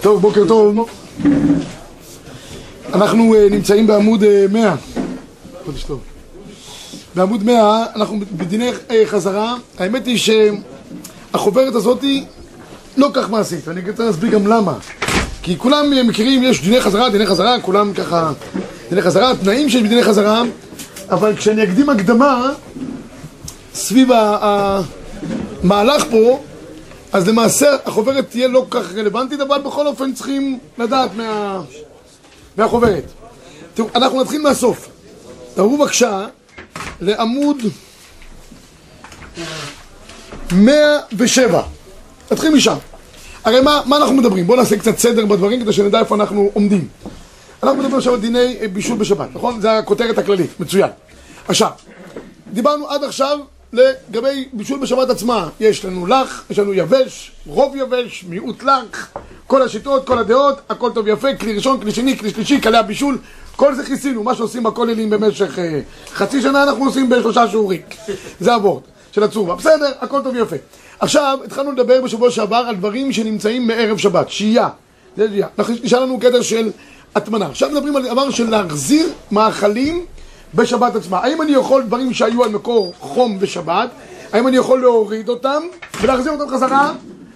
טוב, בוקר טוב. אנחנו אה, נמצאים בעמוד אה, 100. חודש טוב. בעמוד 100, אנחנו בדיני אה, חזרה. האמת היא שהחוברת הזאת היא לא כך מעשית, ואני רוצה להסביר גם למה. כי כולם אה, מכירים, יש דיני חזרה, דיני חזרה, כולם ככה... דיני חזרה, תנאים שיש בדיני חזרה, אבל כשאני אקדים הקדמה סביב המהלך פה, אז למעשה החוברת תהיה לא כל כך רלוונטית, אבל בכל אופן צריכים לדעת מה... מהחוברת. תראו, אנחנו נתחיל מהסוף. תראו בבקשה לעמוד 107. נתחיל משם. הרי מה, מה אנחנו מדברים? בואו נעשה קצת סדר בדברים כדי שנדע איפה אנחנו עומדים. אנחנו מדברים עכשיו על דיני בישול בשבת, נכון? זה הכותרת הכללית, מצוין. עכשיו, דיברנו עד עכשיו לגבי בישול בשבת עצמה. יש לנו לח, יש לנו יבש, רוב יבש, מיעוט לח, כל השיטות, כל הדעות, הכל טוב ויפה, כלי ראשון, כלי שני, כלי שלישי, כלי הבישול, כל זה כיסינו, מה שעושים בכוללים במשך אה, חצי שנה אנחנו עושים בשלושה שיעורים. זה הוורד של הצורבה. בסדר, הכל טוב ויפה. עכשיו, התחלנו לדבר בשבוע שעבר על דברים שנמצאים מערב שבת, שהייה. זה שהייה. נשאר לנו קטע של הטמנה. עכשיו מדברים על דבר של להחזיר מאכלים בשבת עצמה. האם אני יכול דברים שהיו על מקור חום בשבת, האם אני יכול להוריד אותם ולהחזיר אותם חזרה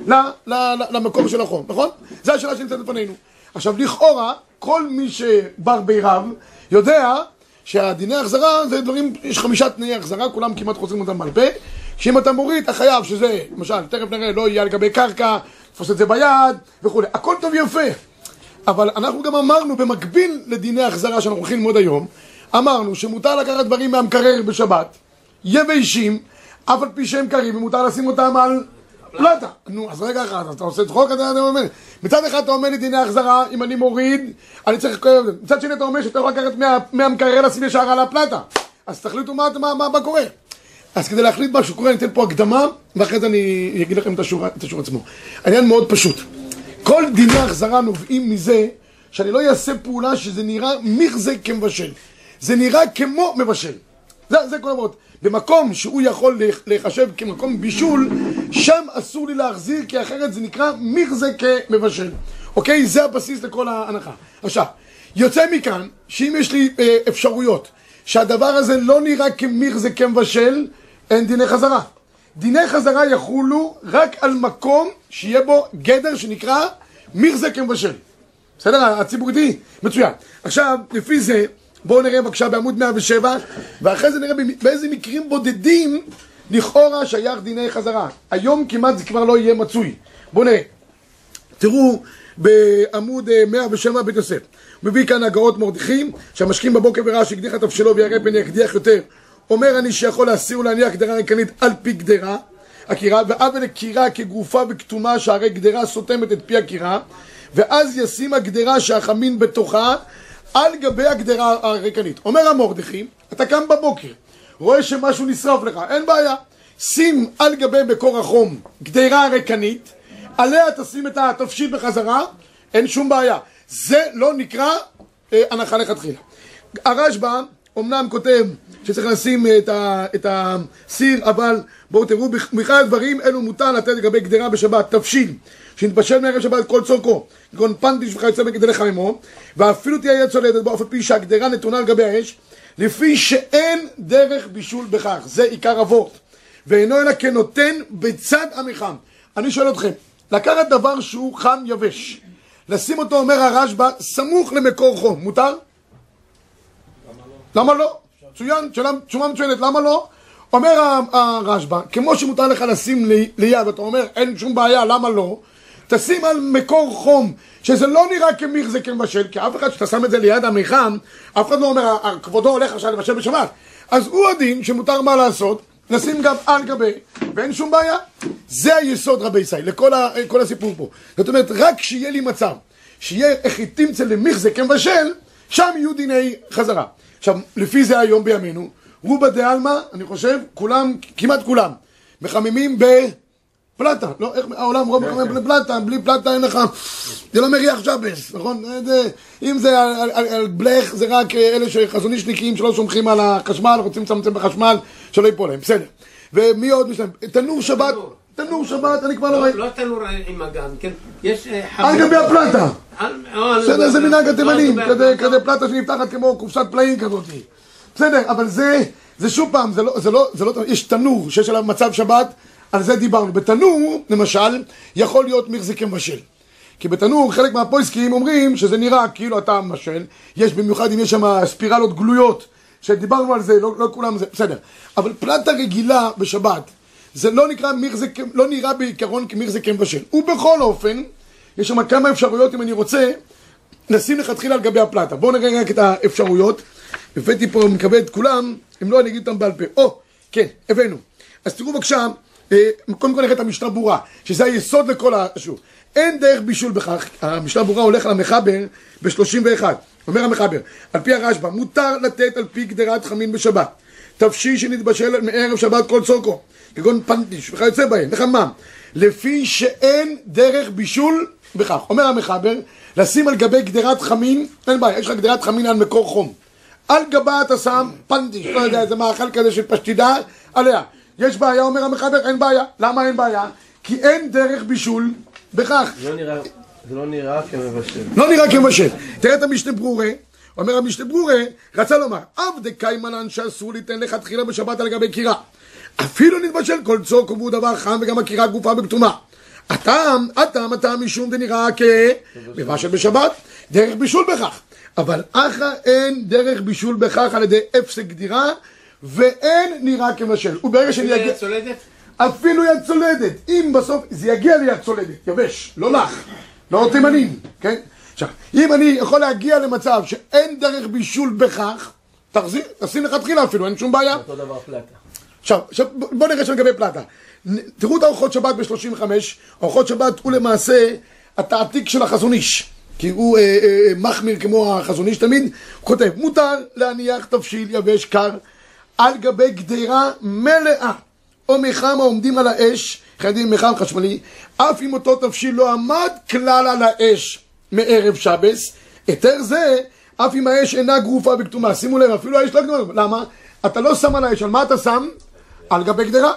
ל- ל- ל- למקום של החום, נכון? זו השאלה שנמצאת לפנינו. עכשיו, לכאורה, כל מי שבר בירב יודע שהדיני החזרה זה דברים, יש חמישה תנאי החזרה, כולם כמעט חוזרים אותם בעל פה, שאם אתה מוריד, אתה חייב שזה, למשל, תכף נראה, לא יהיה על גבי קרקע, תפוס את זה ביד וכולי. הכל טוב ויפה. אבל אנחנו גם אמרנו, במקביל לדיני החזרה שאנחנו הולכים ללמוד היום, אמרנו שמותר לקחת דברים מהמקרר בשבת, יבשים, אף על פי שהם קרים, ומותר לשים אותם על פלטה. נו, אז רגע אחד, אתה עושה צחוק, אתה אומר, מצד אחד אתה אומר לי דיני החזרה, אם אני מוריד, אני צריך... מצד שני אתה אומר שאתה יכול לקחת מה- מהמקרר לשים ישר על הפלטה. אז תחליטו מה, מה, מה, מה קורה. אז כדי להחליט מה שקורה, אני אתן פה הקדמה, ואחרי זה אני אגיד לכם את השורה, את השורה עצמו. העניין מאוד פשוט. כל דיני החזרה נובעים מזה שאני לא אעשה פעולה שזה נראה מכזה כמבשל. זה נראה כמו מבשל. זה, זה כל המרות. במקום שהוא יכול להיח- להיחשב כמקום בישול, שם אסור לי להחזיר, כי אחרת זה נקרא מכזה כמבשל. אוקיי? זה הבסיס לכל ההנחה. עכשיו, יוצא מכאן, שאם יש לי אה, אפשרויות, שהדבר הזה לא נראה כמכזה כמבשל, אין דיני חזרה. דיני חזרה יחולו רק על מקום שיהיה בו גדר שנקרא מכזה כמבשל. בסדר? הציבור איתי? מצוין. עכשיו, לפי זה, בואו נראה בבקשה בעמוד 107, ואחרי זה נראה באיזה מקרים בודדים לכאורה שייך דיני חזרה. היום כמעט זה כבר לא יהיה מצוי. בואו נראה. תראו בעמוד אה, 107 בית יוסף. מביא כאן הגאות מרדכי, שהמשקים בבוקר וראה שהקדיח את תבשלו וירא פן יקדיח יותר. אומר אני שיכול להסיר ולהניח גדרה ריקנית על פי גדרה, הקירה, ועוול לקירה כגופה וכתומה שהרי גדרה סותמת את פי הקירה, ואז ישים הגדרה שהחמין בתוכה על גבי הגדרה הריקנית. אומר המרדכי, אתה קם בבוקר, רואה שמשהו נשרף לך, אין בעיה. שים על גבי מקור החום גדרה ריקנית, עליה תשים את התבשיל בחזרה, אין שום בעיה. זה לא נקרא אה, הנחה לכתחילה. הרשב"א אמנם כותב שצריך לשים את, ה, את הסיר, אבל בואו תראו, בכלל הדברים אלו מותר לתת לגבי גדרה בשבת, תבשיל, שנתבשל מערב שבת כל צורכו, כגון פנטיש וכיוצא בגדי לחממו, ואפילו תהיה יד צולדת על פי שהגדרה נתונה על גבי האש, לפי שאין דרך בישול בכך, זה עיקר אבות, ואינו אלא כנותן בצד המחם. אני שואל אתכם, לקחת דבר שהוא חם יבש, לשים אותו, אומר הרשב"א, סמוך למקור חום, מותר? למה לא? מצוין, תשובה מצוינת, למה לא? אומר הרשב"א, כמו שמותר לך לשים לי- ליד, אתה אומר אין שום בעיה, למה לא? תשים על מקור חום, שזה לא נראה כמיכזה כמבשל, כי אף אחד שאתה שם את זה ליד המיחם, אף אחד לא אומר, "ה- ה- כבודו הולך עכשיו לבשל בשבת. אז הוא הדין שמותר מה לעשות, לשים גם על גבי, ואין שום בעיה. זה היסוד רבי ישראל, לכל ה- הסיפור פה. זאת אומרת, רק כשיהיה לי מצב, שיהיה איך תמצא למיכזה כמבשל, שם יהיו דיני חזרה. עכשיו, לפי זה היום בימינו, רובה דה עלמא, אני חושב, כולם, כמעט כולם, מחממים בפלטה. לא, איך העולם רוב מחמם בפלטה, בלי פלטה אין לך, זה לא מריח שבס, נכון? זה, אם זה על, על, על, על בלך, זה רק אה, אלה שחזונישניקים שלא סומכים על החשמל, רוצים לצמצם בחשמל, שלא ייפול להם, בסדר. ומי עוד משלם? תנור שבת, תנור שבת, אני כבר לא ראיתי. לא תנור עם אגן, כן? יש אה, על גבי הפלטה. אה, בסדר, זה מנהג התימנים, כזה- פלטה שנפתחת כמו קופסת פלאים כזאת. בסדר, אבל זה, זה שוב פעם, זה לא, זה לא, זה לא, יש תנור שיש עליו מצב שבת, על זה דיברנו. בתנור, למשל, יכול להיות מחזיק מבשל. כי בתנור חלק מהפויסקים אומרים שזה נראה כאילו אתה מבשל, יש במיוחד אם יש שם ספירלות גלויות, שדיברנו על זה, לא, לא כולם זה, בסדר. אבל פלטה רגילה בשבת, זה לא נקרא מחזק, לא נראה בעיקרון כמחזק מבשל. ובכל אופן, יש שם כמה אפשרויות אם אני רוצה נשים לכתחילה על גבי הפלטה. בואו נראה רק את האפשרויות. הבאתי פה, מקווה את כולם, אם לא אני אגיד אותם בעל פה. או, כן, הבאנו. אז תראו בבקשה, קודם כל נראה את המשנה ברורה, שזה היסוד לכל השיעור. אין דרך בישול בכך, המשנה ברורה הולך למחבר ב-31. אומר המחבר, על פי הרשב"א, מותר לתת על פי גדרת חמין בשבת. תבשיל שנתבשל מערב שבת כל צורכו, כגון פנטיש וכיוצא בהם, וחמם, לפי שאין דרך בישול בכך. אומר המחבר, לשים על גבי גדרת חמין, אין בעיה, יש לך גדרת חמין על מקור חום. על גבה אתה שם פנטיש, לא יודע, איזה מאכל כזה של פשטידה, עליה. יש בעיה, אומר המחבר, אין בעיה. למה אין בעיה? כי אין דרך בישול בכך. זה לא נראה- זה לא נראה כמבשל. לא נראה כמשל. תראה את המשנה ברורה, אומר המשנה ברורה, רצה לומר, אב דקיימנן שאסור ליתן לכתחילה בשבת על גבי קירה. אפילו נתבשל כל צוק והוא דבר חם וגם הקירה גופה בכתומה. הטעם, הטעם, הטעם משום דנראה כמבשל בשבת, דרך בישול בכך. אבל אחא אין דרך בישול בכך על ידי הפסק דירה, ואין נראה כמשל. וברגע שאני אגיע... צולדת? אפילו יד צולדת, אם בסוף זה יגיע ליד צולדת, יבש, לא לך, לא תימנים, כן? עכשיו, אם אני יכול להגיע למצב שאין דרך בישול בכך, תחזיר, תשים לכתחילה אפילו, אין שום בעיה. אותו דבר פלטה. עכשיו, עכשיו נראה שם לגבי פלטה. תראו את ארוחות שבת ב-35, ארוחות שבת הוא למעשה התעתיק של החזון איש. כי הוא אה, אה, מחמיר כמו החזון איש תמיד, הוא כותב, מותר להניח תבשיל יבש קר על גבי גדרה מלאה או מיחם העומדים על האש, חייבים מיחם חשמלי, אף אם אותו תבשיל לא עמד כלל על האש מערב שבס, היתר זה, אף אם האש אינה גרופה בכתומה. שימו לב, אפילו האש לא גדולה. למה? אתה לא שם על האש, על מה אתה שם? על גבי גדרה.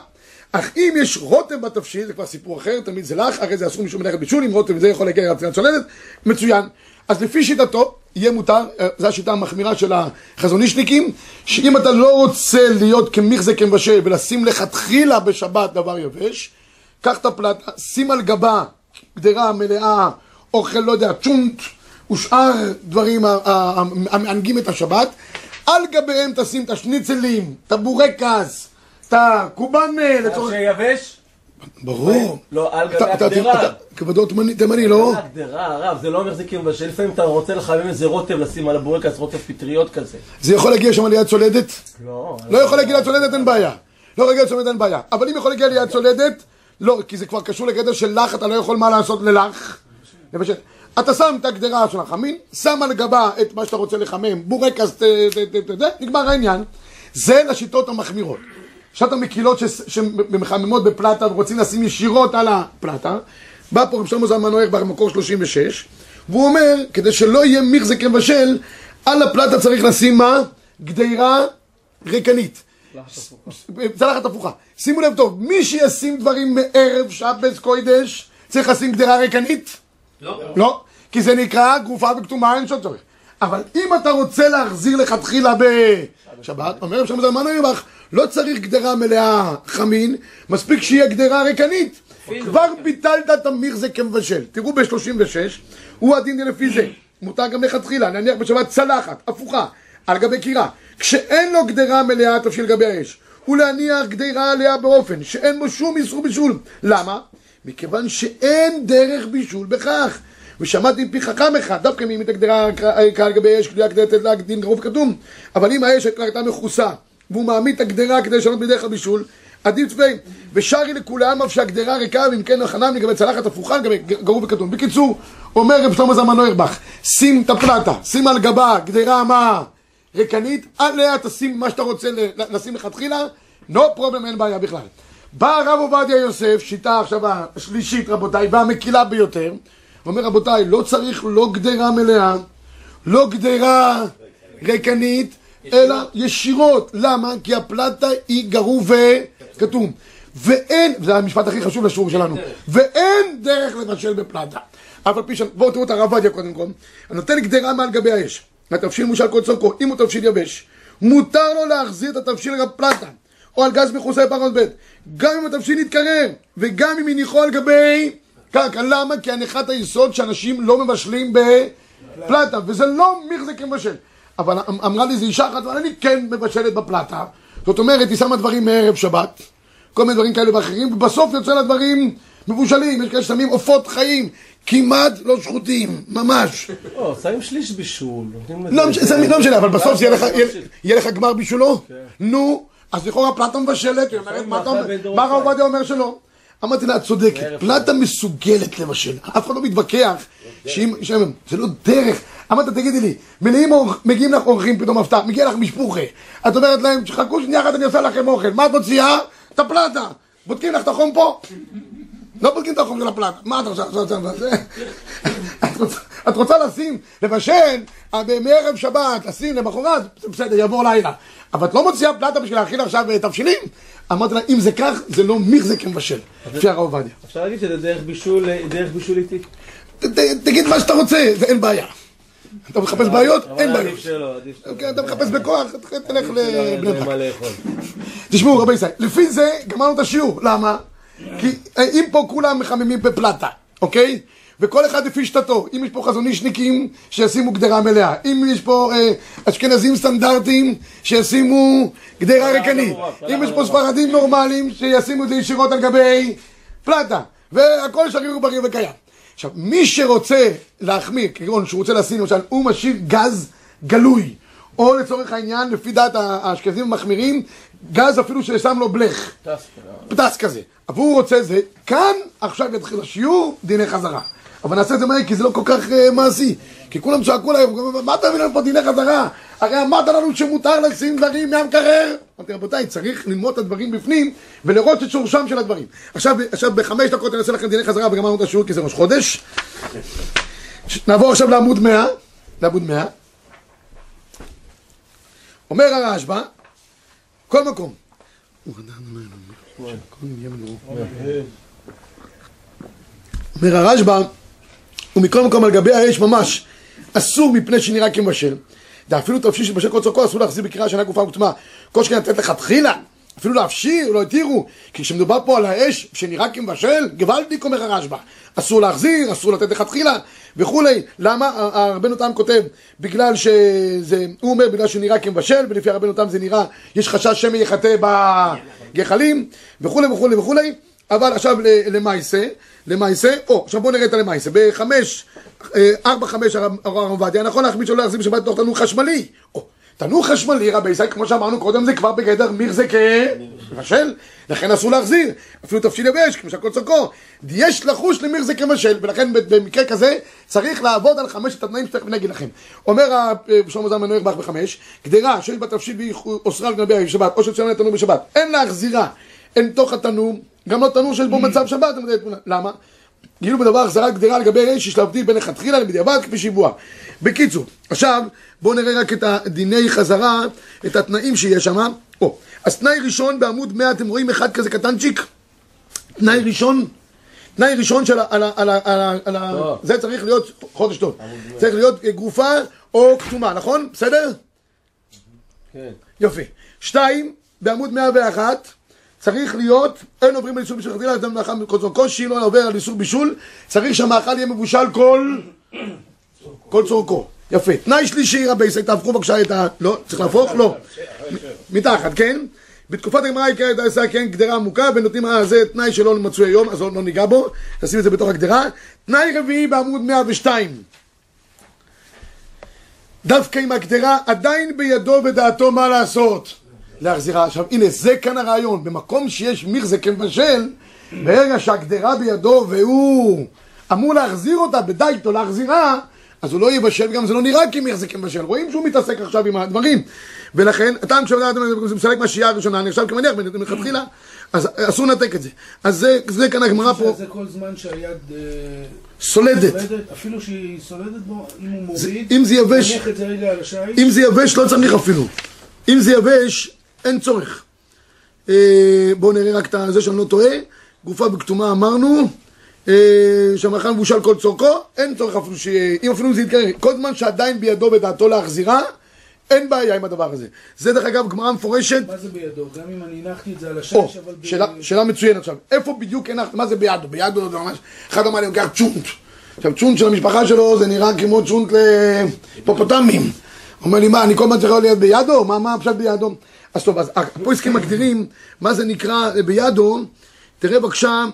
אך אם יש רוטב בתבשיל, זה כבר סיפור אחר, תמיד זה לך, הרי זה אסור משום מלאכת בישול, אם רוטב זה יכול להגיע לצלת צולדת, מצוין. אז לפי שיטתו, יהיה מותר, אה, זו השיטה המחמירה של החזונישניקים, שאם אתה לא רוצה להיות כמחזק כמבשל ולשים לכתחילה בשבת דבר יבש, קח את הפלטה, שים על גבה גדרה מלאה, אוכל, לא יודע, צ'ונט ושאר דברים ה- ה- המענגים את השבת, על גביהם תשים את השניצלים, את הבורקס, את הקובאנה, לצורך... שיבש? ברור. לא, על גבי הגדרה. כבודו תימני- לא? הגדרה, הרב, זה לא אומר זה כמבשל. לפעמים אתה רוצה לחמם איזה רוטב לשים על הבורקס, רוטב פטריות כזה. זה יכול להגיע שם ליד צולדת? לא. לא יכול להגיע ליד צולדת, אין בעיה. לא יכול להגיע ליד צולדת, אין בעיה. אבל אם יכול להגיע ליד צולדת, לא, כי זה כבר קשור לגדר של לך, אתה לא יכול מה לעשות ללך. אתה שם את הגדרה של החמין, שם על גבה את מה שאתה רוצה לחמם, בורקס, נגמר העניין. זה לשיטות המחמירות. שיטות המקילות שמחממות בפלטה ורוצים לשים ישירות על הפלטה, בא פה רב שלמה זלמן אוירבך במקור 36, והוא אומר, כדי שלא יהיה מחזק מבשל, על הפלטה צריך לשים מה? גדירה ריקנית. צלחת הפוכה. שימו לב טוב, מי שישים דברים מערב שבת קוידש, צריך לשים גדרה ריקנית? לא. לא, כי זה נקרא גופה וכתומה, אין שום צורך. אבל אם אתה רוצה להחזיר לכתחילה בשבת, אומר רב שלמה זלמן אוירבך, לא צריך גדרה מלאה חמין, מספיק שיהיה גדרה ריקנית. כבר ביטלת את המחזק כמבשל. תראו ב-36, הוא הדין לפי זה. מותר גם לכתחילה, נניח בשבת צלחת, הפוכה, על גבי קירה. כשאין לו גדרה מלאה תבשיל גבי האש, ולהניח גדרה עליה באופן שאין בו שום איסור בישול. למה? מכיוון שאין דרך בישול בכך. ושמעתי מפי חכם אחד, דווקא אם את הגדרה על גבי אש, דין גרוב כתום, אבל אם האש הייתה מכוסה, והוא מעמיד את הגדרה כדי לשנות בדרך הבישול, עדיף צבאי. ושרי לכולם אף שהגדרה ריקה, ואם כן החנם לגבי צלחת הפוכה לגבי גרוב וכתום. בקיצור, אומר רב שלמה זלמן אוירבך, שים את הפלטה, שים על גבה גדרה מה? ריקנית, עליה תשים מה שאתה רוצה לשים לכתחילה, no problem, אין בעיה בכלל. בא הרב עובדיה יוסף, שיטה עכשיו השלישית רבותיי, והמקילה ביותר, אומר רבותיי, לא צריך לא גדרה מלאה, לא גדרה ריקנית, אלא ישירות. למה? כי הפלטה היא גרוב וכתום. ואין, זה המשפט הכי חשוב לשיעור שלנו, ואין דרך לבשל בפלטה. אף על פי ש... בואו תראו את הרב עובדיה קודם כל. הנותן גדרה מעל גבי האש. התבשיל מושל כל צורכו, אם הוא תבשיל יבש, מותר לו להחזיר את התבשיל על פלטה, או על גז מכוסה פרות ב', גם אם התבשיל יתקרר, וגם אם הניחו על גבי קרקע. למה? כי הנחת היסוד שאנשים לא מבשלים בפלטה, וזה לא מחזק מבשל. אבל אמ- אמרה לי איזו אישה אחת, אבל אני כן מבשלת בפלטה. זאת אומרת, היא שמה דברים מערב שבת, כל מיני דברים כאלה ואחרים, ובסוף יוצא לה דברים מבושלים. יש כאלה ששמים עופות חיים, כמעט לא שחוטים, ממש. לא, שמים שליש בישול. לא משנה, זה לא משנה, אבל בסוף יהיה לך- זה גמר בישולו. נו, אז לכאורה פלטה מבשלת, היא אומרת, מה הרב חיים. עובדיה אומר שלא? אמרתי לה, את צודקת, פלטה מסוגלת לבשל, אף אחד לא מתווכח שאם, שאם- זה לא דרך. אמרת, תגידי לי, מלאים אורח- מגיעים לך אורחים פתאום הפתעה, מגיע לך משפוחה, את אומרת להם, חכו שנייה אחת אני עושה לכם אוכל, מה את מוציאה? את הפלטה. בודקים לך את החום פה? לא בודקים את החום של הפלטה. מה את רוצה? את רוצה- את רוצה- לשים, לבשל, אה, מערב שבת, לשים למחרת, בסדר, יעבור לילה. אבל את לא מוציאה פלטה בשביל להאכיל עכשיו אה, תבשילים? אמרתי לה, אם זה כך, זה לא מחזק כמבשל. לפי הרב עובדיה. אפשר להגיד שזה דרך בישול, דרך בישול ת- תגיד מה שאתה רוצה, זה אין בעיה. אתה מחפש בעיות? אין בעיות. עדיף שלא, עדיף שלא. אוקיי, אתה מחפש בכוח, תלך לבני ברק. תשמעו רבי ישראל, לפי זה גמרנו את השיעור, למה? כי אה, אם פה כולם מחממים בפלטה, אוקיי? וכל אחד לפי שיטתו, אם יש פה חזון אישניקים, שישימו גדרה מלאה, אם יש פה אה, אשכנזים סטנדרטיים, שישימו גדרה ריקנית, אם יש פה. ספרדים נורמליים, שישימו את זה ישירות על גבי פלטה, והכל שריר ובריא וקיים. עכשיו, מי שרוצה להחמיר, כגון שהוא רוצה לשים, למשל, הוא משאיר גז גלוי, או לצורך העניין, לפי דעת האשכנזים המחמירים, גז אפילו ששם לו בלך. טס, פטס כזה. אבל הוא רוצה זה, כאן עכשיו יתחיל השיעור, דיני חזרה. אבל נעשה את זה מהר, כי זה לא כל כך uh, מעשי. כי כולם צעקו להם, מה אתה מביא לנו פה דיני חזרה? הרי אמרת לנו שמותר לשים דברים מהמקרר. אמרתי, רבותיי, צריך ללמוד את הדברים בפנים, ולראות את שורשם של הדברים. עכשיו, עכשיו בחמש דקות אני אעשה לכם דיני חזרה, וגמרנו את השיעור כי זה ראש חודש. נעבור עכשיו לעמוד 100, לעמוד 100. אומר הרשב"א, כל מקום. אומר הרשב"א, ומכל מקום על גבי האש ממש אסור מפני שנראה כמשל. ואפילו תבשיל שבשל כל צורכו אסור להחזיר בקריאה שאינה גופה וטמאה. כל שכן לתת לכתחילה, אפילו להפשיר, לא התירו. כי כשמדובר פה על האש שנראה כמשל, גוואלדיק אומר הרשב"א. אסור להחזיר, אסור לתת לכתחילה וכולי. למה? הרבנו תם כותב, בגלל שזה, הוא אומר בגלל שנראה כמשל, ולפי הרבנו תם זה נראה, יש חשש שמא יחטא בגחלים, וכולי וכולי וכולי. אבל עכשיו למעשה, למעשה, או, עכשיו בואו נראה את הלמעשה. בחמש, אה, ארבע, חמש, הרב עובדיה, נכון להחמיד שלא להחזיר בשבת בתוך תנור חשמלי. או, תנור חשמלי, רבי ישראל, כמו שאמרנו קודם, זה כבר בגדר מירזה כמשל, לכן אסור להחזיר. אפילו תבשיל יבש, כמו שהכל צורכו. יש לחוש למירזה כמשל, ולכן במקרה כזה צריך לעבוד על חמשת התנאים שתכף נגיד לכם. אומר אה, שלמה זלמן נוירבך בחמש, גדרה שיש בה תבשיל והיא אוסרה על גנבי בשבת, או שצריך לתנור בשבת, אין להחזירה. אין תוך התנור, גם לא תנור שיש בו מצב שבת, למה? כאילו בדבר החזרת גדרה לגבי אש, יש להבדיל בין לכתחילה לבדיעבד כפי שיבוע. בקיצור, עכשיו בואו נראה רק את הדיני חזרה, את התנאים שיש שם. או, אז תנאי ראשון בעמוד 100, אתם רואים אחד כזה קטנצ'יק? תנאי ראשון, תנאי ראשון של ה... על ה- על ה- על ה- על ה-. זה צריך להיות חודש טוב. צריך להיות גרופה או כתומה, נכון? בסדר? כן. יופי. שתיים, בעמוד 101, צריך להיות, אין עוברים על איסור בישול חתילה, אדם מאכל מכל זמן. כל לא עובר על איסור בישול, צריך שהמאכל יהיה מבושל כל... כל צורכו. יפה. תנאי שלישי, רבי ישראל, תהפכו בבקשה את ה... לא, צריך להפוך? לא. מתחת, כן? בתקופת הגמרא את העשה, כן, גדרה עמוקה, ונותנים, אה, זה תנאי שלא מצוי היום, אז לא לא ניגע בו, נשים את זה בתוך הגדרה. תנאי רביעי בעמוד 102. דווקא עם הגדרה עדיין בידו ודעתו מה לעשות. להחזירה. עכשיו, הנה, זה כאן הרעיון. במקום שיש מירזה כמבשל, ברגע שהגדרה בידו והוא אמור להחזיר אותה, בדי איתו להחזירה, אז הוא לא יבשל, גם זה לא נראה כמירזה כמבשל. רואים שהוא מתעסק עכשיו עם הדברים. ולכן, הטעם כשאדם מסלק מהשיעה הראשונה, נחשב כמניח מלכתחילה, אז אסור לנתק את זה. אז זה, זה כאן הגמרא פה זה כל זמן שהיד אה, סולדת. סולדת, אפילו שהיא סולדת בו, אם הוא מוריד, אם זה יבש, אם זה יבש לא צריך אפילו. אם זה יבש, אין צורך. אה, בואו נראה רק את זה שאני לא טועה. גופה בכתומה אמרנו, אה, שהמאכל מבושל כל צורכו, אין צורך אפילו שיהיה, אם אפילו זה יתקרר, כל זמן שעדיין בידו בדעתו להחזירה, אין בעיה עם הדבר הזה. זה דרך אגב גמרא מפורשת, מה זה בידו? גם אם אני הנחתי את זה על או, השש, אבל... ב- שאלה, שאלה מצוינת עכשיו, איפה בדיוק הנחת, מה זה בידו? בידו זה ממש, אחד אמר לי, לוקח צ'ונט. עכשיו צ'ונט של המשפחה שלו זה נראה כמו צ'ונט להיפופוטמים. אומר לי, מה, אני כל הזמן צריך להיות בידו? מה, מה הפשט בידו? אז טוב, אז הפויסקים מגדירים מה זה נקרא בידו, תראה בבקשה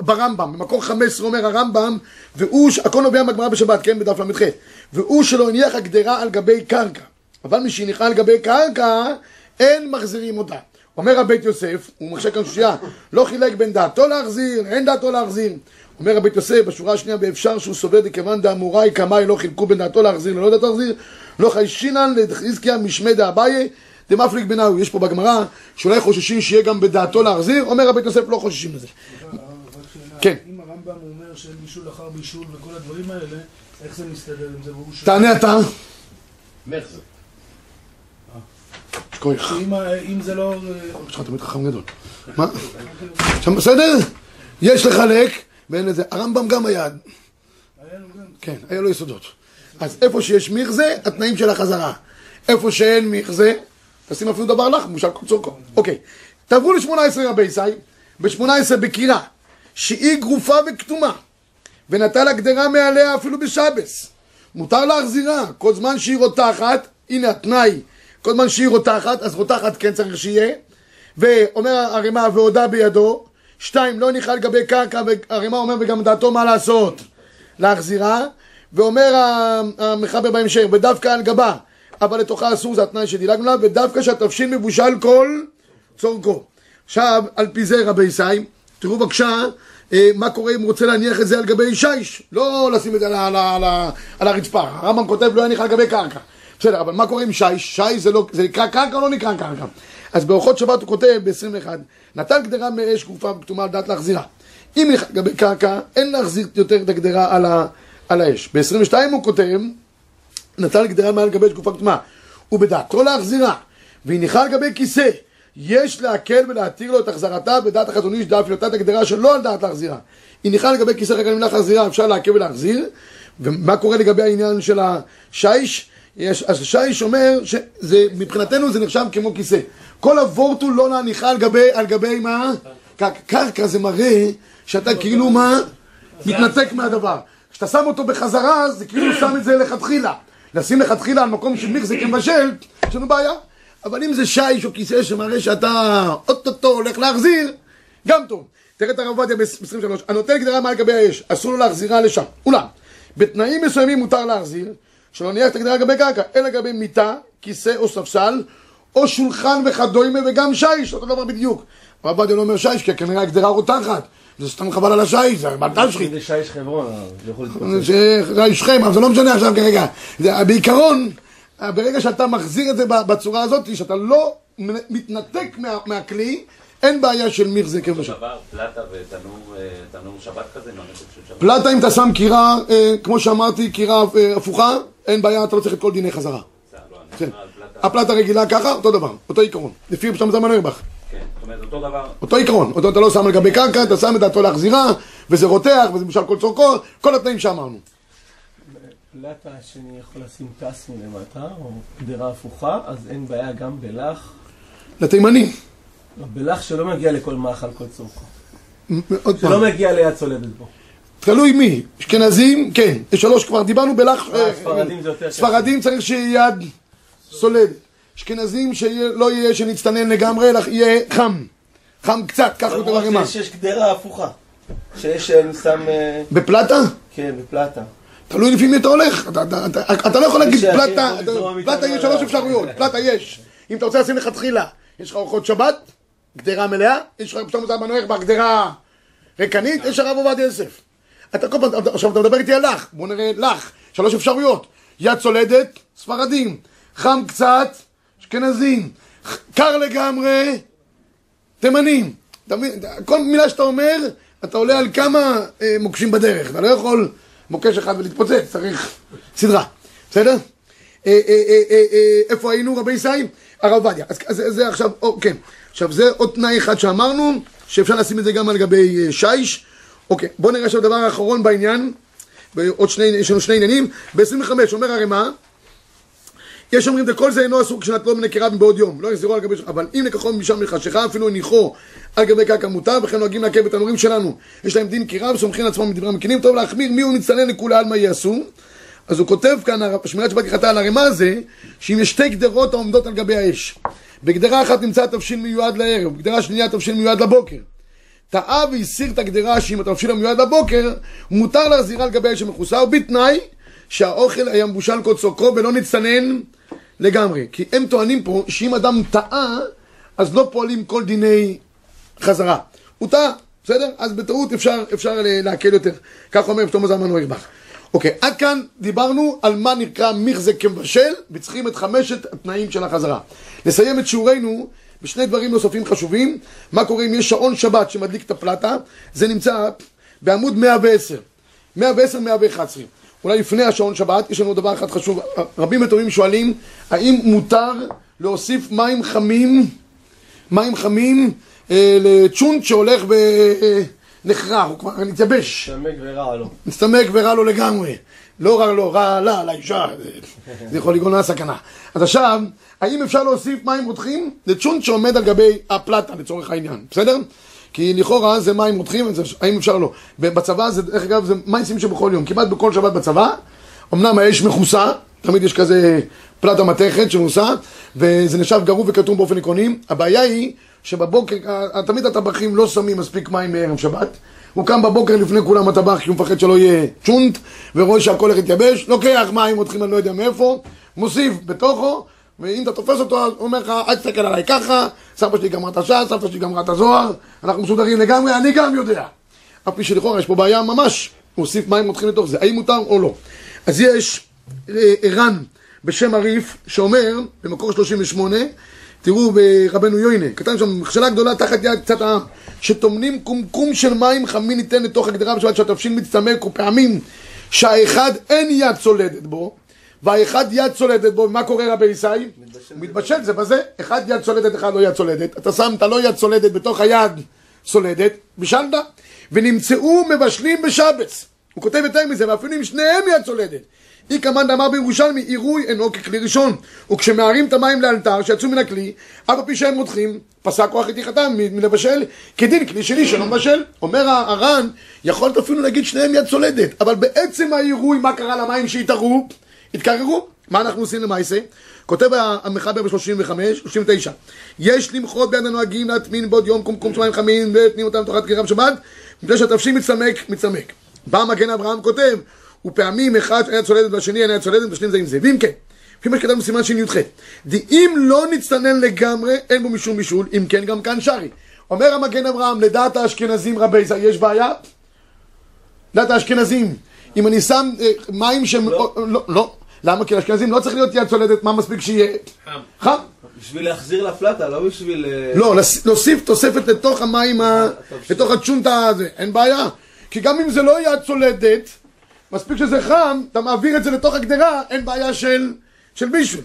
ברמב"ם, במקור 15 אומר הרמב"ם, והוא, הכל נובע מהגמרא בשבת, כן, בדף ל"ח, והוא שלא הניח הגדרה על גבי קרקע, אבל מי שהניחה על גבי קרקע, אין מחזירים אותה. אומר הבית יוסף, הוא מחשב כאן שושייה, לא חילק בין דעתו להחזיר, אין דעתו להחזיר. אומר הבית יוסף, בשורה השנייה, באפשר שהוא סובר דכיוון דאמוראי קמאי לא חילקו בין דעתו להחזיר ללא דעתו להחזיר, לא חיישינן לחזקיה משמי דאביי, דמפליג בינאו. יש פה בגמרא, שאולי חוששים שיהיה גם בדעתו להחזיר, אומר הבית יוסף, לא חוששים לזה. כן. אם הרמב"ם אומר שאין בישול אחר בישול וכל הדברים האלה, איך זה מסתדר עם זה? תענה אתה. מאיך זה? שכוח. שאם ה- אם זה לא... יש לך תמיד חכם גדול. מה? עכשיו, בסדר? יש לחלק בין איזה, הרמב"ם גם היה. כן, היה לו יסודות. אז איפה שיש מכזה, התנאים של החזרה. איפה שאין מכזה, תשים אפילו דבר לך, מושל כל צורכו. אוקיי, תעברו ל-18 רבי ישי, ב-18 בקירה, שהיא גרופה וכתומה, ונטל הגדרה מעליה אפילו בשבס. מותר להחזירה, כל זמן שהיא רותחת, הנה התנאי, כל זמן שהיא רותחת, אז רותחת כן צריך שיהיה, ואומר הרמ"א והודה בידו, שתיים, לא הניחה לגבי קרקע, והרמ"א אומר וגם דעתו מה לעשות, להחזירה, ואומר המחבר בהמשך, ודווקא על גבה, אבל לתוכה אסור, זה התנאי שדילגנו עליו, ודווקא שהתבשיל מבושל כל צורכו. עכשיו, על פי זה רבי ישי, תראו בבקשה אה, מה קורה אם הוא רוצה להניח את זה על גבי שיש, לא לשים את זה על, על, על, על הרצפה. הרמב"ם כותב לא יניח על גבי קרקע. בסדר, אבל מה קורה עם שיש? שיש זה, לא, זה נקרא קרקע או לא נקרא קרקע? אז באורחות שבת הוא כותב ב-21, נתן גדרה מאש גופה וכתומה על דעת להחזירה. אם היא על גבי קרקע, אין להחזיר יותר את הגדרה על, ה, על האש. ב-22 הוא כותב, נתן גדרה מעל גבי תקופה כתומה, ובדעתו להחזירה, והניחה על גבי כיסא, יש להקל ולהתיר לו את החזרתה בדעת החזון איש דאף לאותה הגדרה שלא על דעת להחזירה. הניחה גבי כיסא רק על מלאך החזירה, אפשר להקל ולהחזיר, ומה קורה לגבי העניין של השיש? יש, אז שיש אומר שזה, מבחינתנו זה נחשב כמו כיסא. כל הוורט הוא לא להניחה על גבי, על גבי מה? קרקע זה מראה שאתה כאילו מה? מתנתק מהדבר. כשאתה שם אותו בחזרה, זה כאילו שם את זה לכתחילה. לשים לכתחילה על מקום של מיכזה כמבשל, יש לנו בעיה. אבל אם זה שיש או כיסא שמראה שאתה אוטוטו הולך להחזיר, גם טוב. תראה את הרב עובדיה ב-23, הנוטל גדרה מעל גבי האש, אסור לו להחזירה לשם. אולם, בתנאים מסוימים מותר להחזיר, שלא ניח את הגדרה לגבי קרקע, אלא לגבי מיטה, כיסא או ספסל, או שולחן וכדומה וגם שיש, אותו דבר בדיוק. הרב עובדיה לא אומר שיש, כי כנראה הגדרה רותחת. זה סתם חבל על השיש, זה בל תשחית. זה שיש חברון, אה, זה יכול להתפוצץ. זה שכם, אבל זה לא משנה עכשיו כרגע. זה, בעיקרון, ברגע שאתה מחזיר את זה בצורה הזאת, שאתה לא מתנתק מה, מהכלי, אין בעיה של מיכזה כבשל. דבר, פלטה ותנור אה, שבת כזה, לא נתק של שבת. פלטה אם אתה שם קירה, אה, כמו שאמרתי, קירה הפוכה, אין בעיה, אתה לא צריך את כל דיני חזרה. זה, לא, כן. הפלטה רגילה ככה, אותו דבר, אותו עיקרון. לפי פשטם זמן כן, אותו עיקרון, אותו אתה לא שם על גבי קרקע, אתה שם את דעתו להחזירה, וזה רותח, וזה משל כל צורכו, כל התנאים שאמרנו. פלטה שאני יכול לשים טס מלמטה, או גדרה הפוכה, אז אין בעיה גם בלח. לתימני. לא, בלח שלא מגיע לכל מאכל כל צורכו. עוד פעם. שלא מגיע ליד צולבת בו. תלוי מי, אשכנזים, כן, שלוש כבר, דיברנו בלח... אה, אה, ספרדים זה יותר קשה. ספרדים צריך שיהיה יד סולדת. אשכנזים שלא יהיה שנצטנן לגמרי, אלא יהיה חם. חם קצת, קח אותו למרות לרימה. שיש- יש גדרה הפוכה. שיש, שם, אה, בפלטה? כן, בפלטה. תלוי לפי מי אתה הולך. אתה- אתה- אתה אתה לא יכול להגיד פלטה, לזרום פלטה יש שלוש עליו. אפשרויות, פלטה יש. אם אתה רוצה לשים לכתחילה, יש לך ארוחות שבת, גדרה מלאה, יש לך פתאום זה מנועך בגדרה ריקנית, יש הרב עובדיה יוסף. אתה כל פעם, אתה- עכשיו אתה מדבר איתי על לך, בוא נראה לך, שלוש אפשרויות, יד צולדת, ספרדים, חם קצת, אשכנזים, קר לגמרי, תימנים. כל מילה שאתה אומר, אתה עולה על כמה אה, מוקשים בדרך. אתה לא יכול מוקש אחד ולהתפוצץ, צריך סדרה. בסדר? אה, אה, איפה היינו, רבי ישי? הרב עובדיה. אז אז זה עכשיו, או, כן. עכשיו זה עוד תנאי אחד שאמרנו, שאפשר לשים את זה גם על גבי שיש. אוקיי, בואו נראה עכשיו דבר האחרון בעניין, ועוד שני, יש לנו שני עניינים. ב-25 אומר הרמ"א, יש אומרים וכל זה אינו אסור כשנטלו מנקרה מבעוד יום, לא יחזרו על גבי אבל אם לקחו משם מחשכה, אפילו הניחו על גבי קרקע מותר, וכן נוהגים לעכב את הנורים שלנו. יש להם דין קירה וסומכים על עצמם מדברי המקינים, טוב להחמיר מי הוא מצטנן לכולי עלמא יעשו. אז הוא כותב כאן, שמירת שבת כחתה על הרמ"א זה, שאם יש שתי גדרות העומדות על גבי האש, בגדרה אחת נמצא התבשיל מיועד לערב, בגדרה שנייה התבשיל מיועד לבוקר. טעה והסיר את הגדרה שאם התבשיל המיועד לבוקר, מותר להחזירה על גבי האש המכוסה, ובתנאי שהאוכל היה מבושל קוצוקו ולא נצטנן לגמרי. כי הם טוענים פה שאם אדם טעה, אז לא פועלים כל דיני חזרה. הוא טעה, בסדר? אז בטעות אפשר, אפשר להקל יותר. כך אומר פתאום זלמן אוירבך. אוקיי, עד כאן דיברנו על מה נקרא מיכזה כמבשל, וצריכים את חמשת התנאים של החזרה. נסיים את שיעורנו בשני דברים נוספים חשובים. מה קורה אם יש שעון שבת שמדליק את הפלטה? זה נמצא בעמוד 110. 110, 111. אולי לפני השעון שבת, יש לנו דבר אחד חשוב. רבים וטובים שואלים, האם מותר להוסיף מים חמים, מים חמים אה, לצ'ונט שהולך ונחרח, הוא כבר נתייבש. שמק ורע לו. מצטמק ורע לו לגמרי. לא רע לו, רע לה, לאישה, זה- זה יכול לגרום לה סכנה. אז עכשיו, האם אפשר להוסיף מים רותחים לצ'ונט שעומד על גבי הפלטה לצורך העניין, בסדר? כי לכאורה זה מים רותחים, אז האם אפשר לא? בצבא זה, דרך אגב, זה מים שבכל יום, כמעט בכל שבת בצבא, אמנם האש מכוסה, תמיד יש כזה פלטה מתכת שמכוסה, וזה נחשב גרוע וכתום באופן עקרוני. הבעיה היא שבבוקר, תמיד הטבחים לא שמים מספיק מים מערב שבת. הוא קם בבוקר לפני כולם הטבח כי הוא מפחד שלא יהיה צ'ונט, ורואה שהכל הולך להתייבש, לוקח מים רותחים אני לא יודע מאיפה, מוסיף בתוכו, ואם אתה תופס אותו, אז הוא אומר לך, אל תסתכל עליי ככה, סבא שלי גמרה את הש"ס, סבתא שלי גמרה את הזוהר, אנחנו מסודרים לגמרי, אני גם יודע. אף פי שלכאורה יש פה בעיה ממש, הוא הוסיף מים רותחים לתוך זה, האם מותר או לא. אז יש אה, ערן בשם הריף, שאומר, במקור 38, תראו ברבנו יוינה, כתב שם, מכשלה גדולה תחת יד קצת העם, שטומנים קומקום של מים חמים ניתן לתוך הגדרה בשבת שהתבשיל מצטמק, ופעמים שהאחד אין יד צולדת בו, והאחד יד צולדת בו, ומה קורה רבי ישי? מתבשל זה בזה, אחד יד צולדת, אחד לא יד צולדת, אתה שם את הלא יד צולדת בתוך היד צולדת, בישלת, ונמצאו מבשלים בשבץ. הוא כותב יותר מזה, ואפילו אם שניהם יד צולדת. אי כמאן דאמר בירושלמי, עירוי אינו ככלי ראשון. וכשמערים את המים לאלתר, שיצאו מן הכלי, אף על פי שהם מותחים, פסק כוח רתיחתם מ- מלבשל, כדין כלי שני שלא מבשל. אומר הר"ן, יכולת אפילו להגיד שניהם יד צולדת, אבל בעצם העירוי, מה קרה למים שהתערו? התקררו. מה אנחנו עושים למעשה? כותב המחבר ב-35, 39, יש למחות ביד הנוהגים להטמין בעוד יום קומקום שמים חמים ותנים אותם תחת קרירה בשבת, מפני שהתבשיל מצטמק, מצטמק. בא מגן אברהם כותב, ופעמים אחד היה צולדת והשני היה צולדת ושניהם זה עם זה. ואם כן, לפי מה שכתבנו בסימן שי"ח, דאם לא נצטנן לגמרי, אין בו משום בישול, אם כן גם כאן שרי. אומר המגן אברהם, לדעת האשכנזים רבי זי, יש בעיה? לדעת האשכנזים, אם אני שם אה, מים שהם... לא. לא, לא. למה? כי לאשכנזים לא צריך להיות יד צולדת, מה מספיק שיהיה? חם. חם. בשביל להחזיר לפלטה, לא בשביל... אה, לא, להוסיף תוספת לתוך המים, ה- לתוך הצ'ונטה הזה, אין בעיה. כי גם אם זה לא יד צולדת, מספיק שזה חם, אתה מעביר את זה לתוך הגדרה, אין בעיה של, של בישול.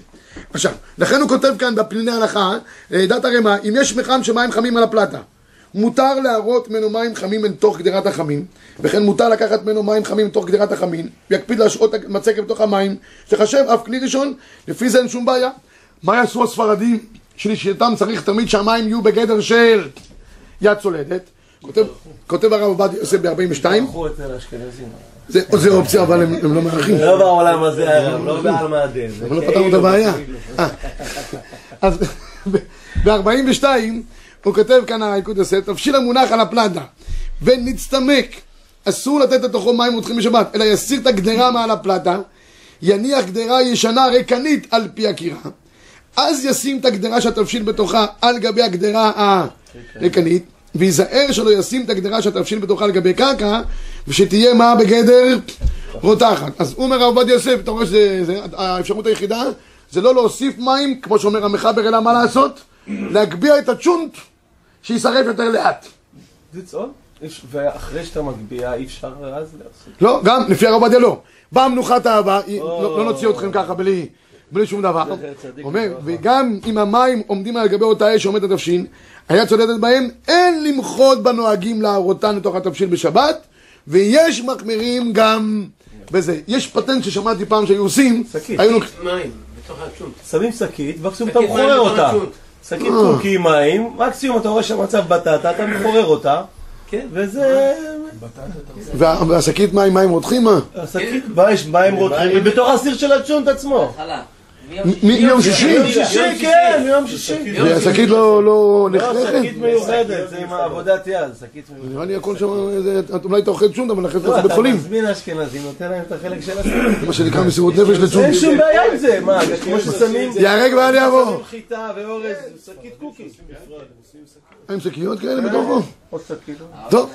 עכשיו, לכן הוא כותב כאן בפניני הלכה, אה, דת הרמ"א, אם יש מחם של מים חמים על הפלטה, מותר להרות ממנו מים חמים לתוך גדרת החמים, וכן מותר לקחת ממנו מים חמים לתוך גדרת החמים, ויקפיד להשעות מצקת בתוך המים, שתחשב אף כלי ראשון, לפי זה אין שום בעיה. מה יעשו הספרדים, שלשיטתם צריך תמיד שהמים יהיו בגדר של יד צולדת? כותב, כותב הרב עובדיה יוסף ב-42, לקחו אצל האשכנזים. זה, זה אופציה אבל הם, הם לא מארחים. לא בעולם הזה, הרב, לא בעלמא הדין. זה אבל לא פתרנו את הבעיה. אה, אז ב-42 הוא כותב כאן היקוד יוסף, תבשיל המונח על הפלדה ונצטמק, אסור לתת לתוכו מים רותחים בשבת, אלא יסיר את הגדרה מעל הפלדה, יניח גדרה ישנה ריקנית על פי הקירה, אז ישים את הגדרה שהתבשיל בתוכה על גבי הגדרה הריקנית, וייזהר שלא ישים את הגדרה שהתבשיל בתוכה על גבי קרקע, ושתהיה מה בגדר רותחת. אז אומר הרב עובדיה יוסף, אתה רואה שזה זה, האפשרות היחידה, זה לא להוסיף מים, כמו שאומר המחבר, אלא מה לעשות? להגביה את הצ'ונט, שיישרף יותר לאט. ואחרי שאתה מגביה, אי אפשר אז לעשות. לא, גם לפי הרב עובדיה לא. באה מנוחת האהבה, היא- לא לא נוציא אתכם ככה בלי... בלי שום דבר. אומר, וגם אם המים עומדים על גבי אותה אש שעומדת התבשיל, היה צודדת בהם, אין למחות בנוהגים להרותן לתוך התבשיל בשבת, ויש מחמירים גם בזה. יש פטנט ששמעתי פעם שהיו עושים, שקית. היו לוקחים... מים, בתוך הצ'ונט. שמים שקית, מקסימום אתה מחורר אותה. שקית קוקי מים, מקסימום אתה רואה שהמצב בטטה, אתה מחורר אותה, כן. וזה... וה- והשקית מים, מים רותחים מה? השקית, מה יש מים רותחים? היא בתוך הסיר של הצ'ונט עצמו. מיום שישי? מיום שישי, כן, מיום שישי. והשקית לא לא לא, נחתכת? שקית מיוחדת, זה עם עבודת יד, שקית מיוחדת. נראה לי הכל שם, אולי אתה אוכל צ'ונט, אבל אחרי זה לא, אתה בית אתה חולים. מזמין אשכנזי, נותן להם את החלק של. זה מה שנקרא מסירות נפש לצ'ונט. אין שום בעיה עם זה, מה, כמו ששמים... ייהרג ואל יעבור. שמים חיטה ואורז, שקית קוקי. עם שקיות כאלה בתוכו? עוד שקית. טוב,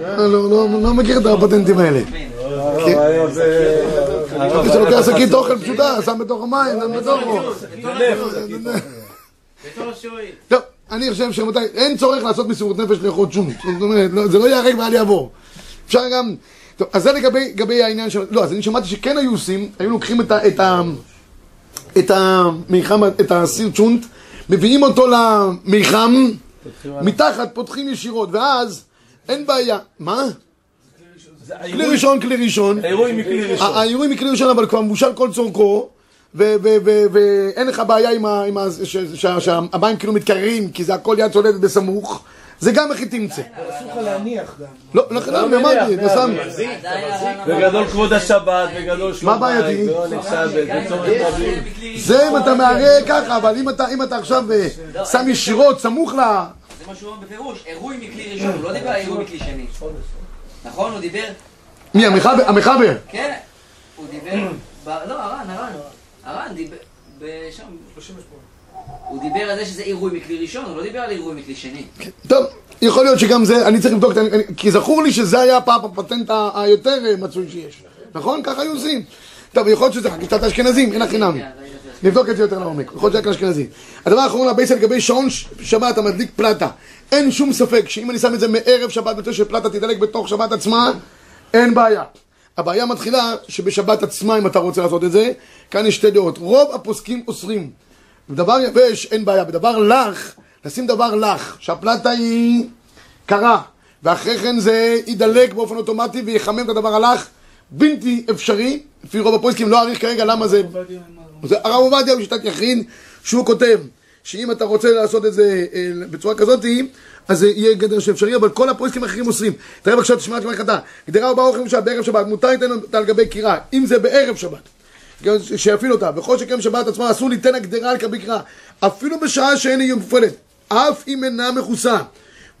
לא, לא, לא, לא מכיר את הפטנטים האלה. לא, זה... חשבתי שלוקח שקית אוכל פשוטה, שם בתוך המים, שם בתוכו. טוב, אני חושב שרבותיי, אין צורך לעשות מסירות נפש לאכול צ'ונט. זאת אומרת, לא- זה לא ייהרג ואל יעבור. אפשר גם... טוב, אז זה לגבי העניין של... לא, אז אני שמעתי שכן היו עושים, היו לוקחים את ה... את ה... את המיחם, את הסיר צ'ונט, מביאים אותו למיחם, מתחת פותחים ישירות, ואז אין בעיה. מה? כלי ראשון, כלי ראשון. האירוע מכלי ראשון. האירועים מכלי ראשון, אבל כבר מבושל כל צורכו, ואין לך בעיה עם ה- שהמים כאילו מתקררים, כי זה הכל יד צולדת בסמוך, זה גם איך היא תמצא. אסור לך להניח גם. לא, לכן אני אמרתי, אתה שם... בגדול כבוד השבת, בגדול שלום מה בעייתי? זה אם אתה מערה ככה, אבל אם אתה, אם אתה עכשיו אה, שם ישירות, סמוך ל... זה מה שהוא אומר בפירוש, אירוע מכלי ראשון, הוא לא דיבר על אירוע מכלי שני. נכון? הוא דיבר, מי, המחבר? המחבר? כן, הוא דיבר, לא, הר"ן, הר"ן, הר"ן דיבר, בשם, הוא דיבר על זה שזה עירוי מכלי ראשון, הוא לא דיבר על עירוי מכלי שני. טוב, יכול להיות שגם זה, אני צריך לבדוק, ה- אני- כי זכור לי שזה היה פעם הפטנט היותר אה, מצוי שיש. נכון? ככה היו עושים. טוב, יכול להיות שזה חקיקת האשכנזים, אין הכי נמי. נבדוק את זה יותר לעומק, יכול להיות שזה רק לאשכנזים. הדבר האחרון, הבייס לגבי שעון שבת, אתה מדליק פלטה. אין שום ספק שאם אני שם את זה מערב שבת, רוצה שפלטה תדלק בתוך שבת עצמה, אין בעיה. הבעיה מתחילה שבשבת עצמה, אם אתה רוצה לעשות את זה, כאן יש שתי דעות. רוב הפוסקים אוסרים. בדבר יבש אין בעיה, בדבר לח, לשים דבר לח, שהפלטה היא קרה, ואחרי כן זה ידלק באופן אוטומטי ויחמם את הדבר הלח, בלתי אפשרי, לפי רוב הפוסקים, לא אעריך כרגע למה זה... הרב עובדיה הוא שיטת יחיד, שהוא כותב שאם אתה רוצה לעשות את זה אה, בצורה כזאת, אז זה יהיה גדר שאפשרי, אבל כל הפרויקטים האחרים אוסרים. תראה בבקשה, תשמע את מלאכתה. גדרה ובאו אוכלים שבת בערב שבת, מותר אותה על גבי קירה, אם זה בערב שבת. גם שיפעיל אותה, וכל שכן שבת עצמה אסור ליתן הגדרה על גבי קירה, אפילו בשעה שאין היא מופעלת, אף אם אינה מכוסה.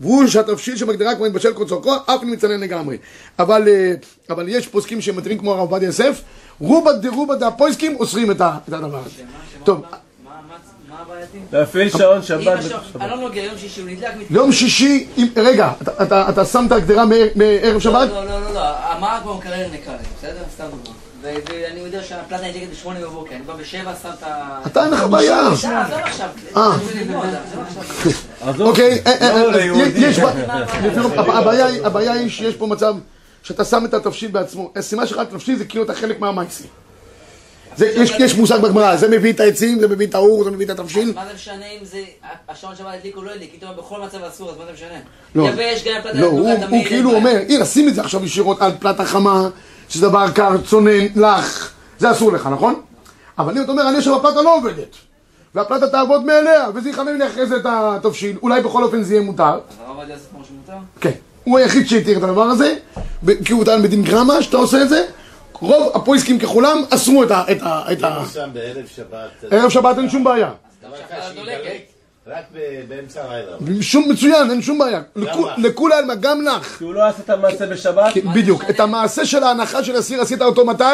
והוא שהתבשיל שמגדירה כבר מתבשל כל צורכו, אף אם מצנן לגמרי. אבל, אה, אבל יש פוסקים שמתירים כמו הרב עובדיה יוסף, רובה דרובה דהפוסקים אוסרים את הדבר הזה. טוב, מה- מה- מה הבעייתי? להפעיל שעון שבת. אני לא נוגע, יום שישי הוא נדלק יום שישי, רגע, אתה- אתה- אתה שם את הגדרה מער- מערב שבת? לא, לא, לא, לא, המרק במקרר נקרא בסדר? סתם דוגמא. ואני יודע שהפלטה נדלקת בשמונה בבוקר, אני בא בשבע, שם את ה... אתה אין לך בעיה. די, עזוב עכשיו. אה. עזוב, אוקיי, אה, אה, לא. יש, ב- לפי רוב- הב- הבעיה היא- היא שיש פה מצב שאתה שם את התבשיל בעצמו. הסימן שלך לתבשיל זה כאילו אתה חלק מהמייסי. יש- מושג בגמרא, זה מביא את העצים, זה מביא את האור, זה מביא את התבשיל. מה זה משנה אם זה... השעון שבת הדליק או לא הדליק? איתו בכל מצב אסור, אז מה זה משנה? לא. לא, הוא כאילו בעיה. אומר, הנה, שים את זה עכשיו ישירות על פלטה חמה, שזה דבר קר, צונן, לח, זה אסור לך, נכון? אבל אם אתה אומר, אני עכשיו הפלטה לא עובדת, והפלטה תעבוד מאליה, וזה יחמם לי אחרי זה את התבשיל, אולי בכל אופן זה יהיה מותר, אז הרב עובדיה יוסף כמו שמותר? כן, הוא היחיד שהתיר את הדבר הזה, כי הוא טען בדין גרמה, שאתה עושה את זה, רוב הפויסקים ככולם אסרו את ה... את ה... את ה... שם בערב שבת, ערב שבת אין שום בעיה. גם שהפלטה דולקת. רק באמצע הלילה. שום מצוין, אין שום בעיה. לכו- לכולי עלמא, גם לך. כי הוא לא עשה את המעשה בשבת, בדיוק. את המעשה של ההנחה של הסיר עשית אותו מתי?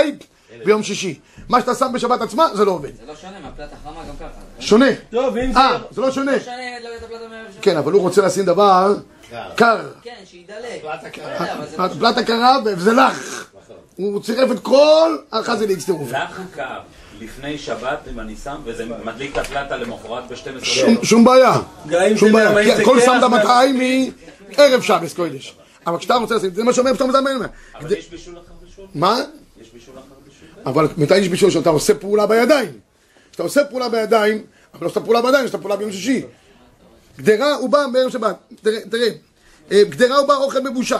ביום שישי. מה שאתה שם בשבת עצמה, זה לא עובד. זה לא שונה מהפלטה חמה גם ככה. שונה. טוב, אם זה... אה, זה לא שונה. לא לא. כן, אבל הוא רוצה לשים דבר קר. כן, שידלק. זה לא הפלטה קרה וזה לך. הוא צירף את כל החזה לאקסטירוף. לך קר לפני שבת, אם אני שם, וזה מדליק את הפלטה למחרת ב-12 שום- שום בעיה. שום בעיה. קרח, שמת מה- 200 מערב שבס קודש. אבל כשאתה רוצה לשים, זה מה שאומר פתאום זה מה אבל יש בישול אחר בישול? מה? יש בישול אחר בישול? אבל מתי יש בישול שאתה עושה פעולה בידיים? כשאתה עושה פעולה בידיים, אבל לא עושה פעולה בידיים, עושה פעולה ביום שישי. גדרה הוא בא בערב שבת, תראה, תראה, אה, גדרה הוא בא אוכל מבושל.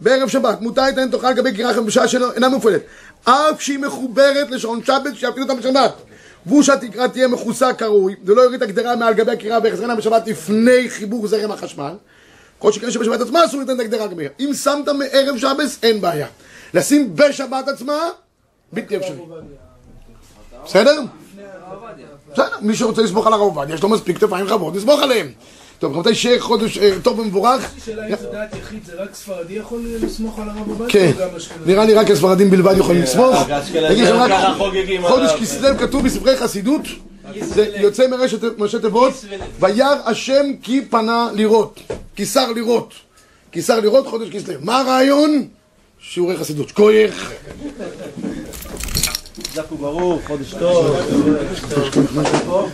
בערב שבת, מותר לתת תאכל לגבי גירה מבושל שאינה מופעלת. אף שהיא מחוברת לשעון שבת, שיפעיל אותה בשבת. גוש התקרה תהיה מכוסה כראוי, ולא יוריד את הגדרה מעל גבי הקירה ויחזרנה בשבת לפני חיבור זרם החשמל. כל שכן שבשבת עצמה אסור לתת את הגדרה גמיר. אם שמת מערב שבס, אין בעיה. לשים בשבת עצמה, בלתי אפשרי. בסדר? בסדר, מי שרוצה לסמוך על הרב עובדיה, יש לו מספיק כתפיים רחבות, לסמוך עליהם. טוב, רבותיי, שיהיה חודש אה, טוב ומבורך. שאלה אם זה דעת יחיד, זה רק ספרדי יכול לסמוך על הרב עובדיה? כן? נראה לי רק הספרדים בלבד יכולים לסמוך. רק, ככה חוגגים חודש. כסלו כתוב בספרי חסידות, זה יוצא מראשי תיבות, וירא השם כי פנה לראות, כי שר לראות, כי שר לראות חודש כסלו. מה הרעיון? שיעורי חסידות. שכוייך. חזק וברוך, חודש טוב.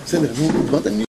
בסדר, נו, דיברת עם מי?